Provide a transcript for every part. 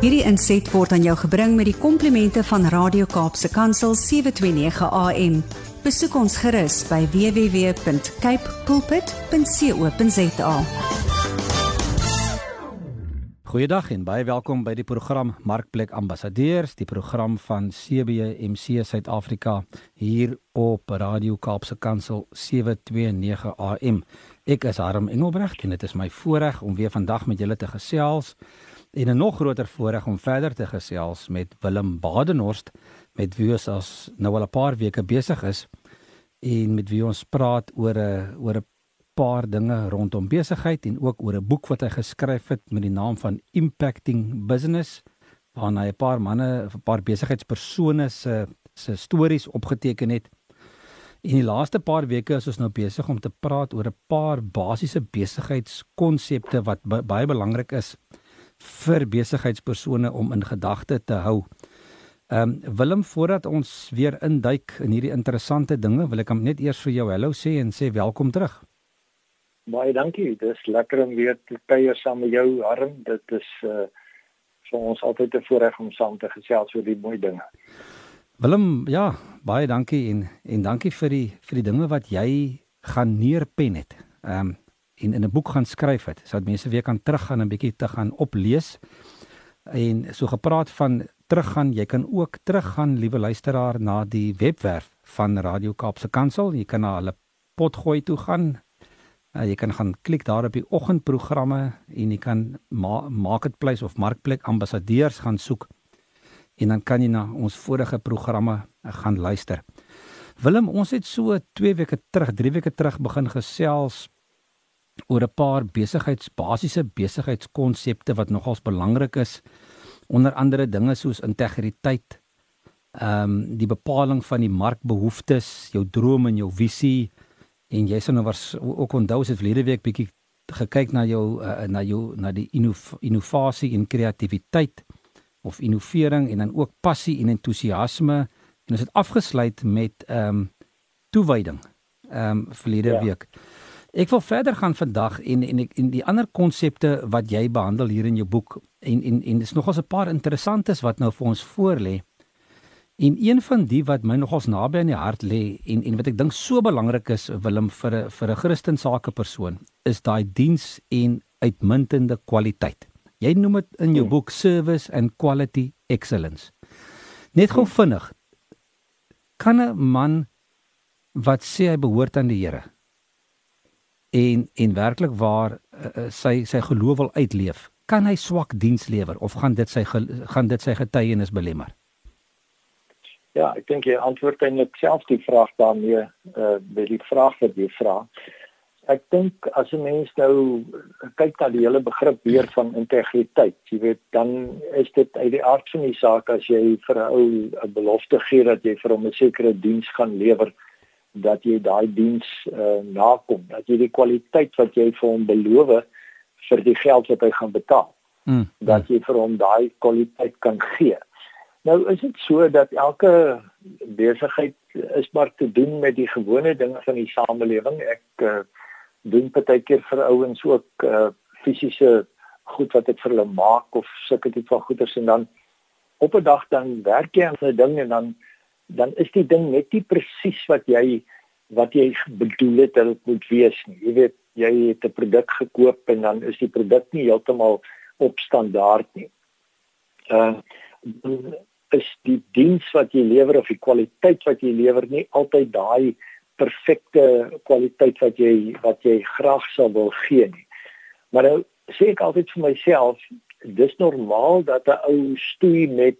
Hierdie inset word aan jou gebring met die komplimente van Radio Kaapse Kansel 729 AM. Besoek ons gerus by www.cape pulpit.co.za. Goeiedag en baie welkom by die program Markplek Ambassadeurs, die program van CBMC Suid-Afrika hier op Radio Kaapse Kansel 729 AM. Ek is Harm Engelbrecht en dit is my voorreg om weer vandag met julle te gesels en 'n nog groter voorreg om verder te gesels met Willem Badenhorst met wie ons as nou al 'n paar weke besig is en met wie ons praat oor 'n oor 'n paar dinge rondom besigheid en ook oor 'n boek wat hy geskryf het met die naam van Impacting Business waarin hy 'n paar manne, 'n paar besigheidspersone se se stories opgeteken het. In die laaste paar weke is ons nou besig om te praat oor 'n paar basiese besigheidskonsepte wat baie belangrik is vir besigheidspersone om in gedagte te hou. Ehm um, Willem voordat ons weer induik in hierdie interessante dinge, wil ek net eers vir jou hallo sê en sê welkom terug. Baie dankie. Dit is lekker om weer te kuier saam met jou, Harm. Dit is uh vir ons altyd 'n voorreg om saam te gesels oor die mooi dinge. Willem, ja, baie dankie en en dankie vir die vir die dinge wat jy gaan neerpen het. Ehm um, en in 'n boek gaan skryf het sodat mense weer kan teruggaan en 'n bietjie te gaan oplees. En so gepraat van teruggaan, jy kan ook teruggaan, liewe luisteraar, na die webwerf van Radio Kaapse Kansel. Jy kan na hulle potgooi toe gaan. Uh, jy kan gaan klik daar op die oggendprogramme en jy kan ma marketplace of markplek ambassadeurs gaan soek en dan kan jy na ons vorige programme uh, gaan luister. Willem, ons het so 2 weke terug, 3 weke terug begin gesels oor 'n paar besigheids basiese besigheidskonsepte wat nogals belangrik is onder andere dinge soos integriteit ehm um, die bepaling van die markbehoeftes jou droom en jou visie en jy sou nou was ook onthou het verlede week bietjie gekyk na jou uh, na jou na die innovasie en kreatiwiteit of innovering en dan ook passie en entoesiasme en ons het afgesluit met ehm um, toewyding ehm um, verlede ja. week. Ek wil verder gaan vandag en en en die ander konsepte wat jy behandel hier in jou boek en en en dis nogals 'n paar interessantes wat nou vir ons voorlê. En een van die wat my nogals naby aan die hart lê en en wat ek dink so belangrik is Willem vir 'n vir 'n Christen sakepersoon is daai diens en uitmuntende kwaliteit. Jy noem dit in jou hmm. boek service and quality excellence. Net gou vinnig. Kan 'n man wat sê hy behoort aan die Here en en werklik waar uh, sy sy geloof wil uitleef, kan hy swak diens lewer of gaan dit sy gaan dit sy getuienis belemmer? Ja, ek dink jy antwoord eintlik self die vraag daarmee uh by die vraag wat jy vra. Ek dink as 'n mens nou kyk na die hele begrip weer van integriteit, jy weet, dan is dit uit die aard van die saak as jy vir 'n ou 'n belofte gee dat jy vir hom 'n sekere diens gaan lewer, dat jy daai diens uh, nakom, dat jy die kwaliteit wat jy vir hom beloof vir die geld wat hy gaan betaal, mm. dat jy vir hom daai kwaliteit kan gee. Nou is dit so dat elke besigheid is maar te doen met die gewone dinge van die samelewing. Ek uh, doen partykeer vir ouens ook uh, fisiese goed wat ek vir hulle maak of sulke tipe van goederes en dan op 'n dag dan werk jy aan 'n ding en dan dan is die ding net nie presies wat jy wat jy bedoel het dat dit moet wees nie. Jy weet, jy het 'n produk gekoop en dan is die produk nie heeltemal op standaard nie. Uh is die diens wat jy lewer of die kwaliteit wat jy lewer nie altyd daai perfekte kwaliteit wat jy wat jy graag sou wil gee nie. Maar nou sê ek altyd vir myself, dis normaal dat 'n ou stoei met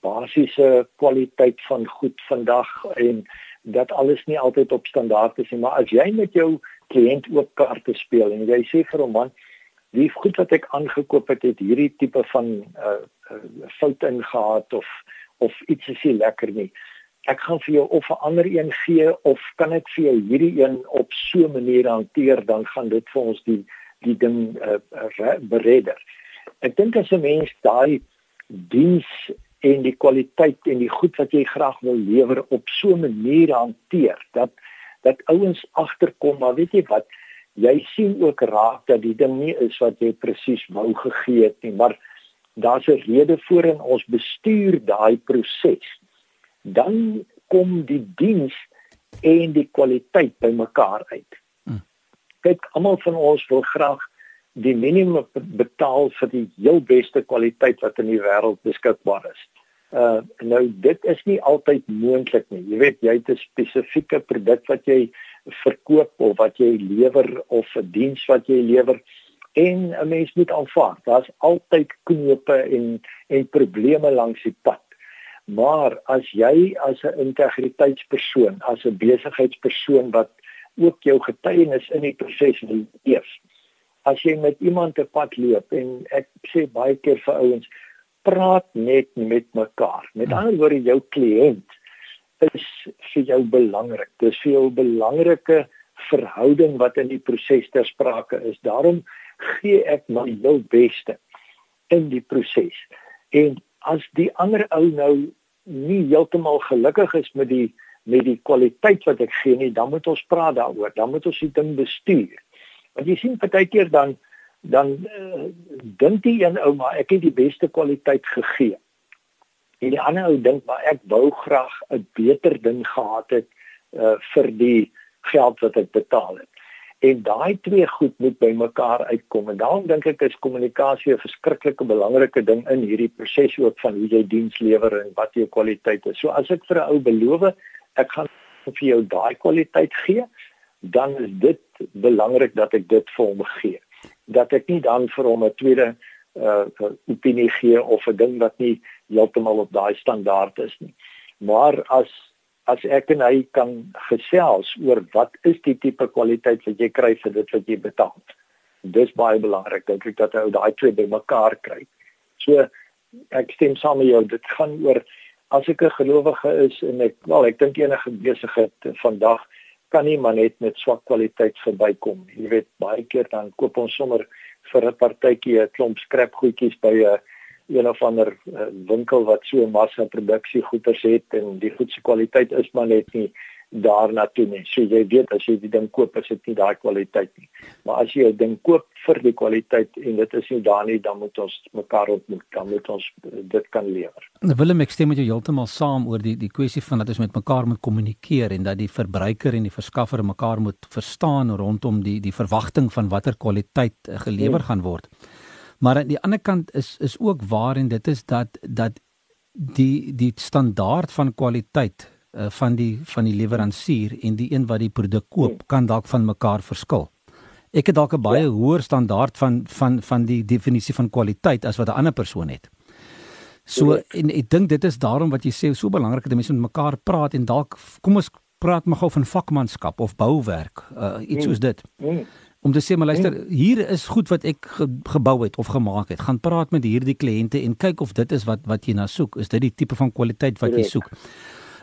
basiese kwaliteit van goed vandag en dat alles nie altyd op standaard is nie maar as jy met jou kliënt ook kaarte speel en jy sê vir hom man die goed wat ek aangekoop het het hierdie tipe van uh, uh fout ingehaat of of iets is nie lekker nie. Ek gaan vir jou of 'n ander een gee of kan ek vir jou hierdie een op so 'n manier hanteer dan gaan dit vir ons die die ding uh, uh, beredder ek dink as 'n mens daai diens en die kwaliteit en die goed wat jy graag wil lewer op so 'n manier hanteer dat dat ouens agterkom maar weet jy wat jy sien ook raak dat die ding nie is wat jy presies wou gegee het nie maar daar's 'n rede voor en ons bestuur daai proses. Dan kom die diens en die kwaliteit bymekaar uit. Hmm. Kyk, almal van ons wil graag die minimum betaal vir die heel beste kwaliteit wat in die wêreld beskikbaar is. Uh nou dit is nie altyd moontlik nie. Jy weet jy het 'n spesifieke produk wat jy verkoop of wat jy lewer of 'n diens wat jy lewer en 'n mens moet aanvaar. Daar's altyd knope en en probleme langs die pad. Maar as jy as 'n integriteitspersoon, as 'n besigheidspersoon wat ook jou getuienis in die proses eers. As jy met iemand te pad loop en ek sê baie keer vir ouens, praat net met mekaar. Met hmm. ander woorde jou kliënt is vir jou belangrik. Dis vir jou 'n belangrike verhouding wat in die proses ter sprake is. Daarom gee ek my heel beste in die proses. En as die ander ou nou nie heeltemal gelukkig is met die met die kwaliteit wat ek gee nie, dan moet ons praat daaroor. Dan moet ons die ding bestuur. Want jy sien partykeer dan dan uh, dink die een ou maar ek het die beste kwaliteit gegee. En die ander ou dink maar ek wou graag 'n beter ding gehad het uh, vir die geld wat ek betaal het. En daai twee goed moet bymekaar uitkom en daarom dink ek is kommunikasie 'n verskriklike belangrike ding in hierdie proses ook van hoe jy diens lewer en wat jou kwaliteit is. So as ek vir 'n ou beloof ek gaan vir jou daai kwaliteit gee, dan is dit belangrik dat ek dit vir hom gee dat ek nie dan vir hom 'n tweede uh opinie gee of 'n ding wat nie heeltemal op daai standaard is nie. Maar as as ek en hy kan gesels oor wat is die tipe kwaliteit wat jy kry vir dit wat jy betaal. Dis baie belangrik dink ek dat hy daai twee bymekaar kry. So ek stem saam met jou dit gaan oor as ek 'n gelowige is en ek wel ek dink enige besigheid vandag kan nie maar net met swak kwaliteit verbykom nie. Jy weet baie keer dan koop ons sommer vir 'n partytjie 'n klomp skrapgoedjies by 'n een of ander uh, winkel wat so 'n massa produksie goederes het en die goedse kwaliteit is maar net nie daarna toe nie. So jy weet as jy die ding koop, is dit nie daai kwaliteit nie. Maar as jy 'n ding koop vir die kwaliteit en dit is nie daar nie, dan moet ons mekaar ontmoet, dan moet ons dit kan lewer. Willem, ek stem met jou heeltemal saam oor die die kwessie van dat ons met mekaar moet kommunikeer en dat die verbruiker en die verskaffer mekaar moet verstaan rondom die die verwagting van watter kwaliteit eh, gelewer hmm. gaan word. Maar aan die ander kant is is ook waar en dit is dat dat die die standaard van kwaliteit uh, van die van die leweransier en die een wat die produk koop hmm. kan dalk van mekaar verskil. Ek het dalk 'n baie ja. hoër standaard van van van die definisie van kwaliteit as wat 'n ander persoon het. So en ek dink dit is daarom wat jy sê so belangrik dat mense met mekaar praat en dalk kom ons praat maar gou van vakmanskap of bouwerk, uh, iets soos dit. Hmm. Om te sê maar luister, hier is goed wat ek ge gebou het of gemaak het. Gaan praat met hierdie kliënte en kyk of dit is wat wat jy na soek. Is dit die tipe van kwaliteit wat jy soek?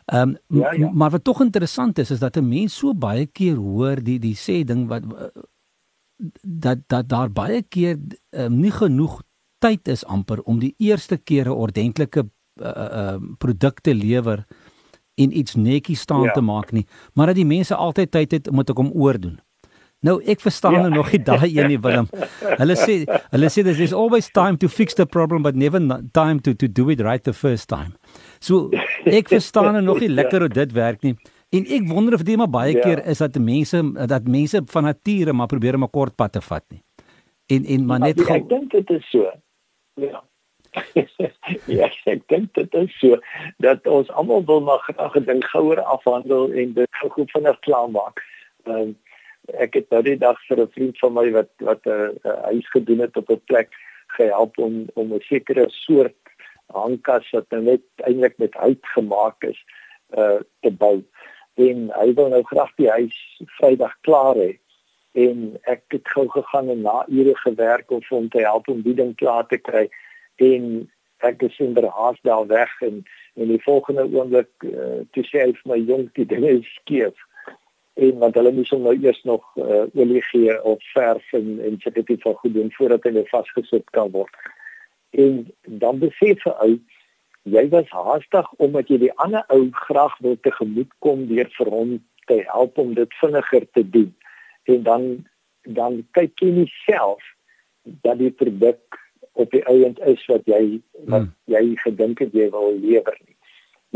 Ehm um, ja, ja. maar wat tog interessant is is dat 'n mens so baie keer hoor die die sê ding wat dat dat daar baie keer um, nie genoeg tyd is amper om die eerste keer 'n ordentlike uh, uh, produkte lewer en iets netjies staan ja. te maak nie, maar dat die mense altyd tyd het om dit om oordoen. Nou ek verstaan ja. nou nog nie daai een nie Willem. Hulle sê hulle sê there's always time to fix the problem but never time to to do it right the first time. So ek verstaan nou nog nie lekker hoe dit werk nie. En ek wonder of dit maar baie ja. keer is dat mense dat mense van nature maar probeer om 'n kort pad te vat nie. En en maar net ja, ek dink dit is so. Ja. ja, ek dink dit is so dat ons almal wil maar graag 'n ding gouer afhandel en dit gou goed vinnig klaar maak. Ehm um, ek het nou die dag vir 'n vriend van my wat wat 'n huis gedoen het op 'n plek gehelp om om 'n sekere soort hangkas wat nou net eintlik met hout gemaak is uh te bou. En hy wil nou graag die huis Vrydag klaar hê. En ek het gou gegaan en na ure gewerk om hom te help om die ding klaar te kry. En ek is in der haas daar weg en en die volgende oomblik uh, toe sê hy vir my jong die ding is skeef en want hulle moes hom nou eers nog uh, olie gee of verf en en seker dit vir goed doen voordat hy vasgesit kan word. En dan besef hy ou jy was haastig omdat jy die ander ou graag wil tegemoet kom deur vir hom te help om dit vinniger te doen. En dan dan kyk jy nie self dat die produk op die ouend is wat jy wat hmm. jy gedink het jy wil lewer nie.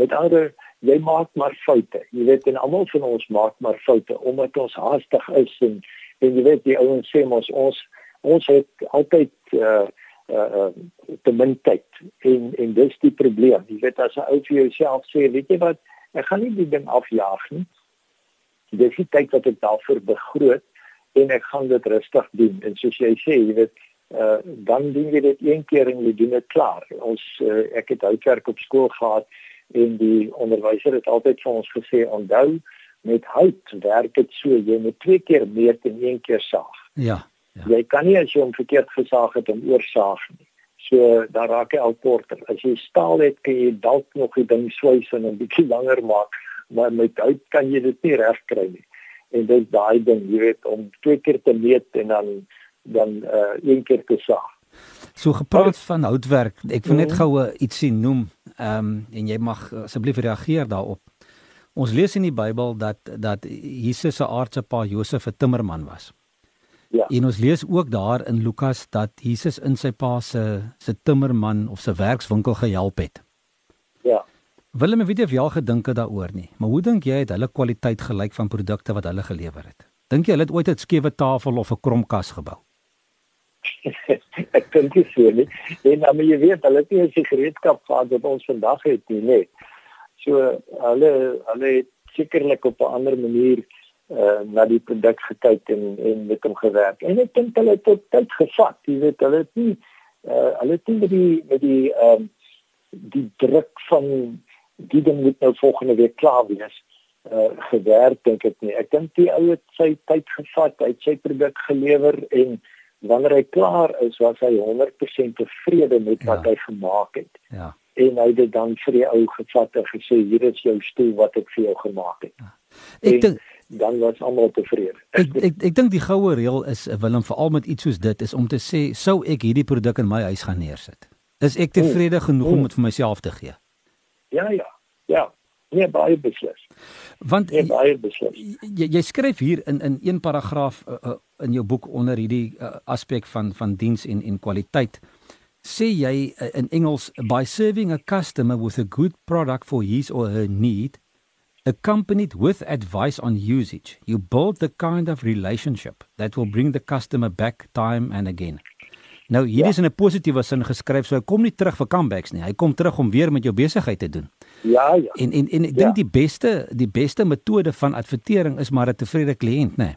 Met ander jy maak maar foute. Jy weet en almal van ons maak maar foute omdat ons haastig is en en jy weet die ouens sê mos ons ons het altyd uh uh te min tyd en en dis die probleem. Jy weet as 'n ou vir jouself sê, weet jy wat, ek gaan nie die ding afjaag nie. Dis die tyd wat ek daarvoor begroot en ek gaan dit rustig doen. En soos jy sê, jy weet uh dan doen jy dit een keer en jy doen dit klaar. Ons uh, ek het houtwerk op skool gehad en die onderwyser het altyd vir ons gesê onthou met hout werk dit so jy moet twee keer meet en een keer saag. Ja. Ja. Jy kan nie as jy hom verkeerd gesaag het om oorsaag nie. So daar raak hy al korter. As jy staal het, kan jy dalk nog die ding swys en 'n bietjie langer maak, maar met hout kan jy dit nie reg kry nie. En dis daai ding, jy weet, om twee keer te meet en dan dan uh een keer te saag. So gepraat van houtwerk, ek wil net mhm. gou ietsie noem. Ehm um, en jy mag asseblief reageer daarop. Ons lees in die Bybel dat dat Jesus se aardse pa Josef 'n timmerman was. Ja. En ons lees ook daar in Lukas dat Jesus in sy pa se se timmerman of sy werkswinkel gehelp het. Ja. Willem, ek weet of jy al gedink het daaroor nie, maar hoe dink jy het hulle kwaliteit gelyk van produkte wat hulle gelewer het? Dink jy hulle het ooit 'n skewe tafel of 'n kromkas gebou? ek dink dit sou nie. En dan moet jy weet, hulle het nie 'n gereedskap gehad wat ons vandag het nie, nee. So hulle hulle het sekerlik op 'n ander manier uh na die produk gekyk en en met hom gewerk. En ek dink hulle het tot tyd gevat. Jy weet, hulle het nie uh hulle het nie met die met die ehm um, die druk van die ding moet nou volgende week klaar wees uh gewerk dink ek nie. Ek dink die ou het sy tyd gevat, hy het sy produk gelewer en wanneer hy klaar is, was hy 100% tevrede met wat ja. hy gemaak het. Ja en hy het dan vir die ou gevat en gesê hier is jou stoel wat ek vir jou gemaak het. Ja. Ek dink dan was almal tevrede. Ek ek ek, ek dink die goue reël is Willem veral met iets soos dit is om te sê sou ek hierdie produk in my huis gaan neersit. Is ek tevrede mm, genoeg mm. om dit vir myself te gee? Ja ja. Ja. Nee, baie beslis. Want nee, baie beslis. Jy, jy skryf hier in in een paragraaf uh, uh, in jou boek onder hierdie uh, aspek van van diens en en kwaliteit sê jy uh, in Engels by serving a customer with a good product for his or her need accompanied with advice on usage you build the kind of relationship that will bring the customer back time and again nou hier ja. is in 'n positiewe sin geskryf so hy kom nie terug vir comebacks nie hy kom terug om weer met jou besigheid te doen ja ja en en en ek ja. dink die beste die beste metode van advertering is maar 'n tevrede kliënt nê nee.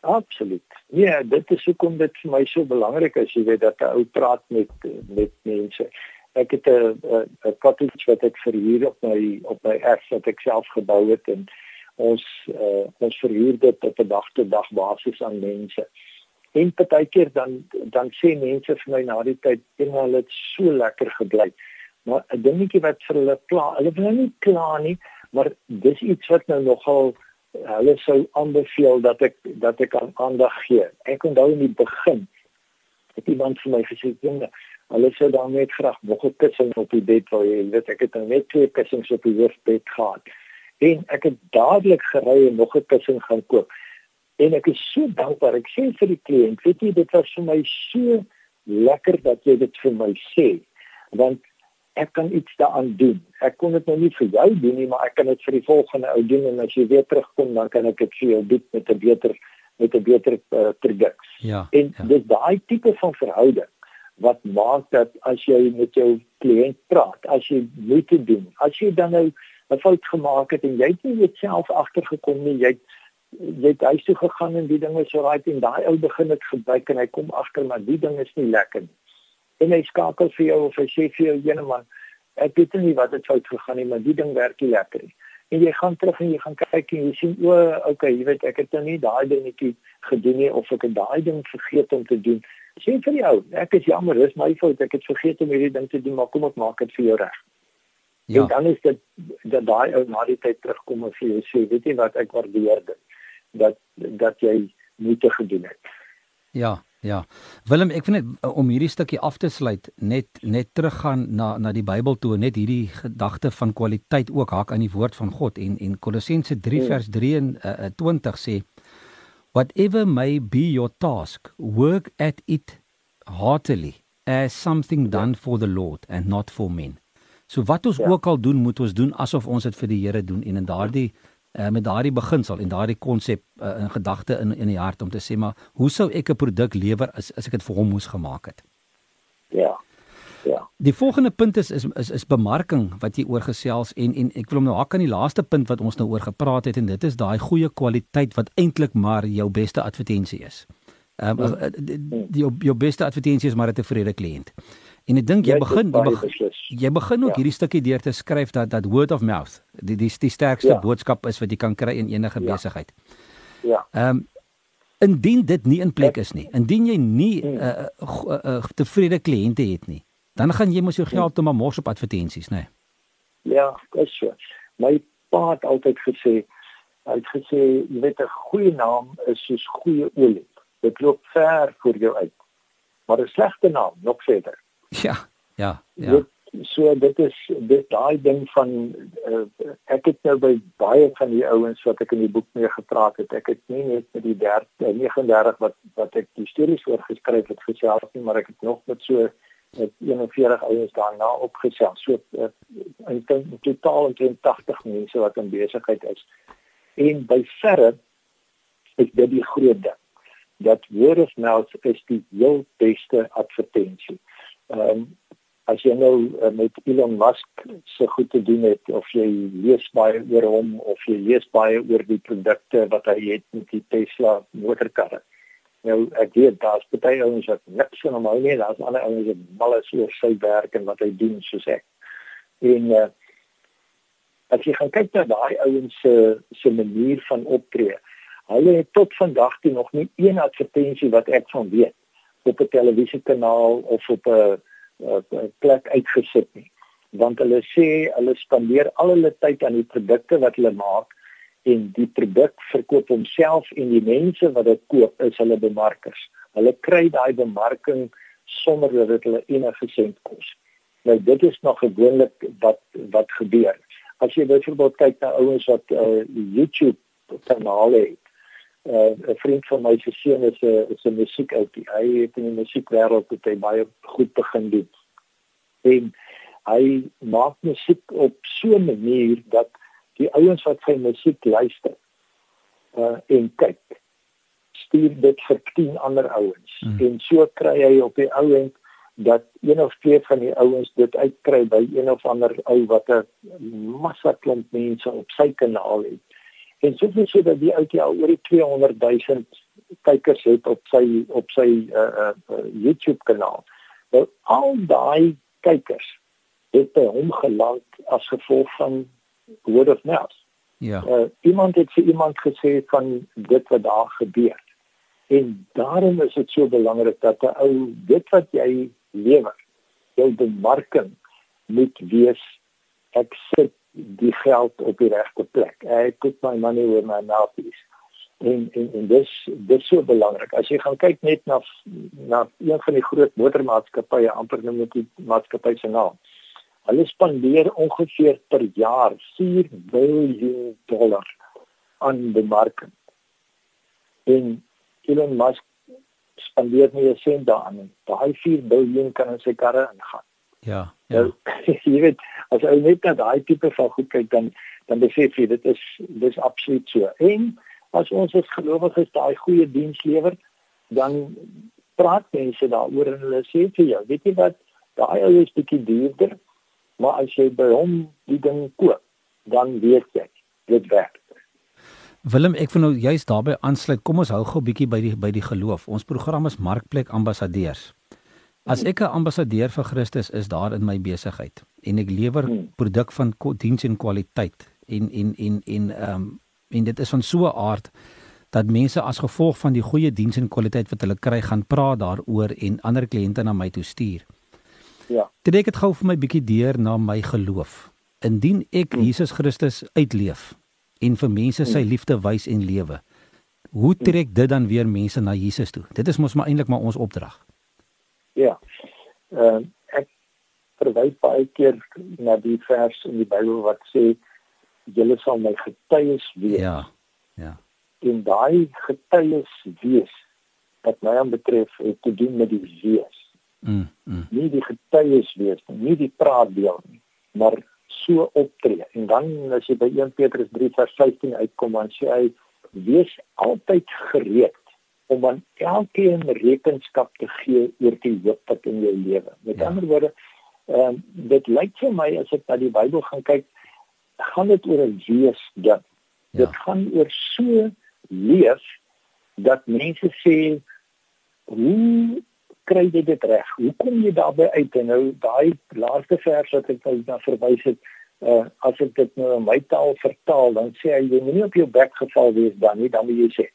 absoluut Ja, dit is hoekom dit vir my so belangrik is, jy weet dat 'n ou praat met met mense. Ek het 'n 'n cottage wat ek verhuur op my op my erf wat ek self gebou het en ons uh, ons verhuur dit op 'n dag tot dag basis aan mense. En partykeer dan dan sê mense vir my na die tyd, "Hulle het so lekker gebly." Maar 'n dingetjie wat vir hulle kla, hulle wil nie kla nie, maar dis iets wat nou nogal hulle sou aanbeveel dat ek dat ek aan aandag gee. Ek onthou in die begin het iemand vir my gesê, "Jonge, hulle sou dan net graag nog 'n kussing op die bed wou hê." Jy weet, ek het nou net twee kussings op die hoofbed gehad. En ek het dadelik gery en nog 'n kussing gaan koop. En ek is so dankbaar. Ek sê vir die kliënt, weet jy, dit was vir my so lekker dat jy dit vir my sê. Want ek kan iets daaraan doen. Ek kon dit nou nie vir jou doen nie, maar ek kan dit vir die volgende ou doen en as jy weer terugkom dan kan ek dit vir jou doen met 'n beter met 'n beter uh, produk. Ja. En ja. dis daai tipe van verhouding wat maak dat as jy met jou kliënt praat, as jy moeite doen, as jy dan nou 'n fout gemaak het en jy het nie dit self agtergekom nie, jy jy het huis toe gegaan en die ding is so right en daai ou begin dit gebruik en hy kom agter maar die ding is nie lekker nie. En hy skakel vir jou of hy sê vir jou ene man ek weet nie wat het fout gegaan nie maar die ding werk nie lekker nie. En jy gaan terug en jy gaan kyk en jy sien o okay jy weet ek het nou nie daai dingetjie gedoen nie of ek het daai ding vergeet om te doen sê vir jou. Ek is jammer dis my fout. Ek het vergeet om hierdie ding te doen maar kom ek maak dit vir jou reg. Ja. En dan is dit dat daai ou na die tyd terugkom en vir jou sê weet jy wat ek waardeer dit dat dat jy moeite gedoen het. Ja Ja. Willem, ek vind net uh, om hierdie stukkie af te sluit, net net teruggaan na na die Bybel toe, net hierdie gedagte van kwaliteit ook hak aan die woord van God. En en Kolossense 3 hmm. vers 23 uh, sê whatever may be your task, work at it heartily as something done for the Lord and not for men. So wat ons ja. ook al doen, moet ons doen asof ons dit vir die Here doen en in daardie uh, met daardie beginsel en daardie konsep uh, in gedagte in in die hart om te sê maar hoe sou ek 'n produk lewer as as ek dit vir hom moes gemaak het? Ja. Ja. Die volgende punt is is is, is bemarking wat jy oorgesels en en ek wil hom nou hak aan die laaste punt wat ons nou oor gepraat het en dit is daai goeie kwaliteit wat eintlik maar jou beste advertensie is. Ehm um, ja. die jou, jou beste advertensie is maar 'n tevrede kliënt. En ek dink jy begin jy begin, jy begin ook ja. hierdie stukkie deur te skryf dat dat word of mouth die die die sterkste ja. boodskap is wat jy kan kry in enige ja. besigheid. Ja. Ehm um, indien dit nie in plek is nie, indien jy nie 'n hmm. uh, uh, uh, tevrede kliënte het nie, dan gaan jy mos jou geld te maar mors op advertensies, nê? Nee. Ja, dis so. My pa het altyd gesê, hy het gesê jy weet 'n goeie naam is soos goeie olie. Dit loop ver voor jou uit. Maar 'n slegte naam nog verder. Ja, ja, ja. Dit, so dit is dit daai ding van uh, ek het nou by baie van die ouens wat ek in die boek mee gepraat het. Ek het nie net met die 30 39 wat wat ek die stories oor geskryf het gesels nie, maar ek het nog met so met 41 ouens daarna opgesels. So uh, in, in totaal 80 mense wat in besigheid is. En by verre is dit die groot ding dat word of mouth is die heel beste advertensie. Ehm um, as jy nou uh, met Elon Musk se goed te doen het of jy lees baie oor hom of jy lees baie oor die produkte wat hy het met die Tesla motorkarre. Nou ek weet daar's baie ouens wat niks van hom hou nie, daar's ander ouens wat mal is oor sy werk en wat hy doen soos ek. En uh, as jy gaan kyk na daai ouens se se manier van optree, hulle het tot vandag toe nog nie een advertensie wat ek van weet op 'n televisiekanaal of op 'n plek uitgesit nie want hulle sê hulle spandeer al hulle tyd aan die produkte wat hulle maak en die produk verkoop homself en die mense wat dit koop is hulle bemarkers. Hulle kry daai bemarking sonder dat dit hulle enige sent kos. Nou dit is nog gewoonlik wat wat gebeur. As jy byvoorbeeld kyk na ouens wat 'n uh, YouTube kanaal het uh, 'n vriend van my se seun is 'n is 'n musiekoutie. Hy het in die musiekwêreld het hy baie goed begin doen. En hy maak musiek op so 'n manier dat die ouens wat sy musiek luister uh en kyk stuur dit vir 10 ander ouens hmm. en so kry hy op die ou end dat een of twee van die ouens dit uitkry by een of ander ou wat 'n massa klomp mense op sy kanaal het en soveel so dat die ou die al oor die 200 000 kykers het op sy op sy uh, uh, YouTube kanaal. Nou al daai kykers het by hom geland as gevolg van word of mouth. Ja. Uh, iemand het vir iemand gesê van dit wat daar gebeur. En daarom is dit so belangrik dat 'n ou dit wat jy lewer, jou bemarking moet wees ek sit die geld op die regte plek. I put my money where my mouth is. En en en dis dis so belangrik. As jy gaan kyk net na na een van die groot motormaatskappye, amper nou met die maatskappy se naam. Hulle spandeer ongeveer per jaar 4 miljard dollar aan bemarking. En Elon Musk spandeer nie 'n sent daaraan nie. Daai 4 miljard kan in sy karre ingaan. Ja. Ja. Nou, jy weet, as jy net na daai tipe van goed kyk dan dan besef jy dit is dis absoluut so. En as ons as gelowiges daai goeie diens lewer, dan praat mense daaroor en hulle sê vir jou, weet jy wat, daai ou is bietjie duurder, maar as jy by hom die ding koop, dan weet jy dit werk. Willem, ek wil nou juist daarbey aansluit. Kom ons hou gou 'n bietjie by die by die geloof. Ons program is Markplek Ambassadeurs. As ek 'n ambassadeur vir Christus is daar in my besigheid en ek lewer hmm. produk van diens en kwaliteit en en en en ehm um, en dit is van so 'n aard dat mense as gevolg van die goeie diens en kwaliteit wat hulle kry gaan praat daaroor en ander kliënte na my toe stuur. Ja. Dit ek het gou vir my bietjie deur na my geloof. Indien ek hmm. Jesus Christus uitleef en vir mense sy hmm. liefde wys en lewe, hoe hmm. trek dit dan weer mense na Jesus toe? Dit is mos maar eintlik maar ons opdrag. Ja. Ehm uh, ek verwys baie keer na die vers in die Bybel wat sê julle sal my getuies wees. Ja. Ja. En daai getuies wees wat my aan betref het te doen met die wees. Mm, mm. Nie die getuies wees nie, nie die praat deel nie, maar so optree. En dan as jy by 1 Petrus 3 vers 15 uitkom, dan sê hy wees altyd gereed om aan elkeen rekenskap te gee oor die hoop wat in jou lewe. Met ja. ander woorde, ehm um, dit lyk vir my as ek na die Bybel gaan kyk, gaan dit oor 'n wees ding. Ja. Dit gaan oor so leef dat mense sê hoe kry jy dit reg? Hoe kom jy daarby uit? En nou daai laaste vers wat ek nou na verwys het, uh, as ek dit nou in my taal vertaal, dan sê hy jy moenie op jou bek geval wees dan nie, dan moet jy sê.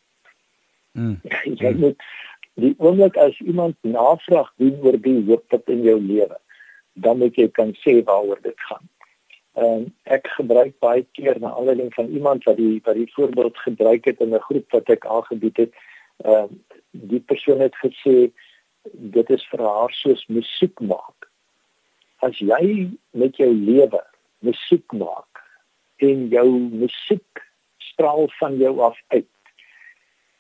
Mm. jy moet die oomblik as iemand navraag doen oor die hoop wat in jou lewe, dan moet jy kan sê waaroor dit gaan. En ek gebruik baie keer na aanleiding van iemand wat die wat die voorbeeld gebruik het in 'n groep wat ek aangebied het. Ehm uh, die persoon het gesê dit is vir haar soos musiek maak. As jy met jou lewe musiek maak en jou musiek straal van jou af uit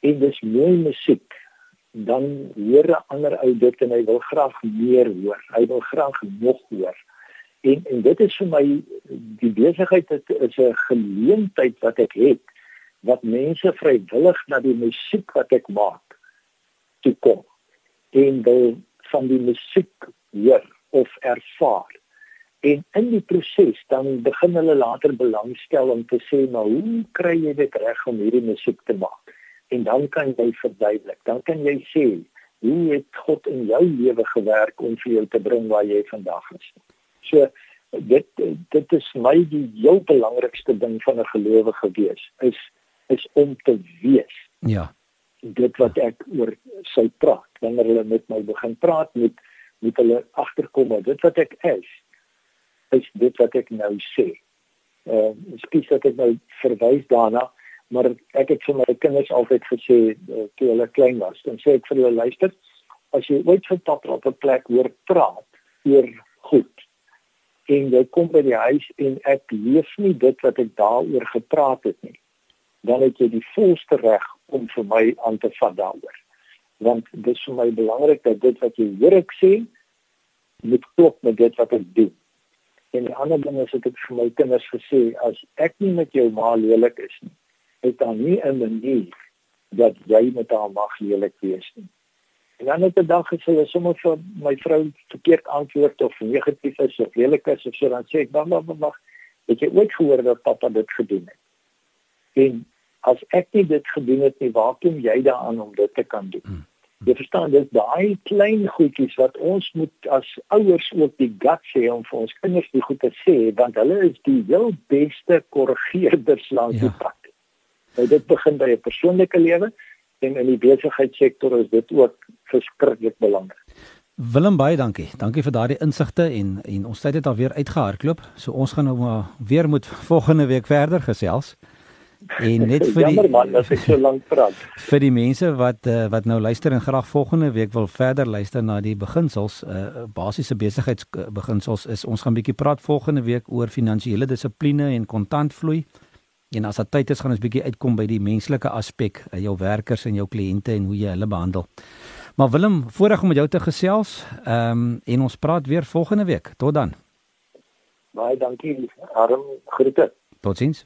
en dis mooi musiek dan hoor 'n ander ou dit en hy wil graag meer hoor hy wil graag nog hoor en en dit is vir my die besigheid dit is 'n geleentheid wat ek het wat mense vrywillig na die musiek wat ek maak toe kom en wil van die musiek hoor of ervaar. En in die proses dan begin hulle later belangstel om te sê maar hoe kry jy dit reg om hierdie musiek te maak? En dan kan jy verduidelik. Dan kan jy sê hoe het God in jou lewe gewerk om vir jou te bring waar jy vandag is? So dit dit is my die heel belangrikste ding van 'n gelowige wees is is om te wees. Ja dit wat ek oor sy praat wanneer hulle met my begin praat met met hulle agterkom dat dit wat ek is is dit wat ek nou sê. Ehm uh, skies dat ek nou verwys daarna, maar ek het vir my kinders altyd gesê uh, toe hulle klein was, dan sê ek vir hulle luister, as jy ooit van papa op 'n plek hoor praat oor goed en jy kom by die huis en ek leef nie dit wat ek daaroor gepraat het nie, dan het jy die volste reg om vir my aan te vat daaroor. Want dit is vir my belangrik dat dit wat jy hoor ek sê moet klop met dit wat ek doen. En die ander ding is ek het vir my kinders gesê as ek nie met jou ma lelik is nie, is daar nie 'n manier dat jy met haar mag lelik wees nie. En dan het 'n dag gesê as sommer vir my vrou verkeerd antwoord of negatief is of lelik is of so dan sê ek dan dan mag het jy ooit gehoor dat pappa dit gedoen het. En as ek nie dit gedoen het nie, waar kom jy daaraan om dit te kan doen? Hmm. Jy verstaan dis daai klein goedjies wat ons moet as ouers ook die guts hê om vir ons kinders die goed te sê want hulle is die heel beste korrigeerders langs ja. die pad. Nou dit begin by 'n persoonlike lewe en in die besigheidssektor is dit ook verskriklik belangrik. Willem baie dankie. Dankie vir daardie insigte en en ons tyd het alweer uitgehardloop. So ons gaan nou maar weer moet volgende week verder gesels. En net vir die Jammer man, as ek so lank praat. Vir die mense wat uh, wat nou luister en graag volgende week wil verder luister na die beginsels, uh, basiese besigheidsbeginsels is ons gaan bietjie praat volgende week oor finansiële dissipline en kontantvloei. En as dit tyd is gaan ons bietjie uitkom by die menslike aspek, uh, jou werkers en jou kliënte en hoe jy hulle behandel. Maar Willem, voorreg om met jou te gesels. Ehm um, en ons praat weer volgende week. Tot dan. Baie dankie. Arm groete. Totsiens.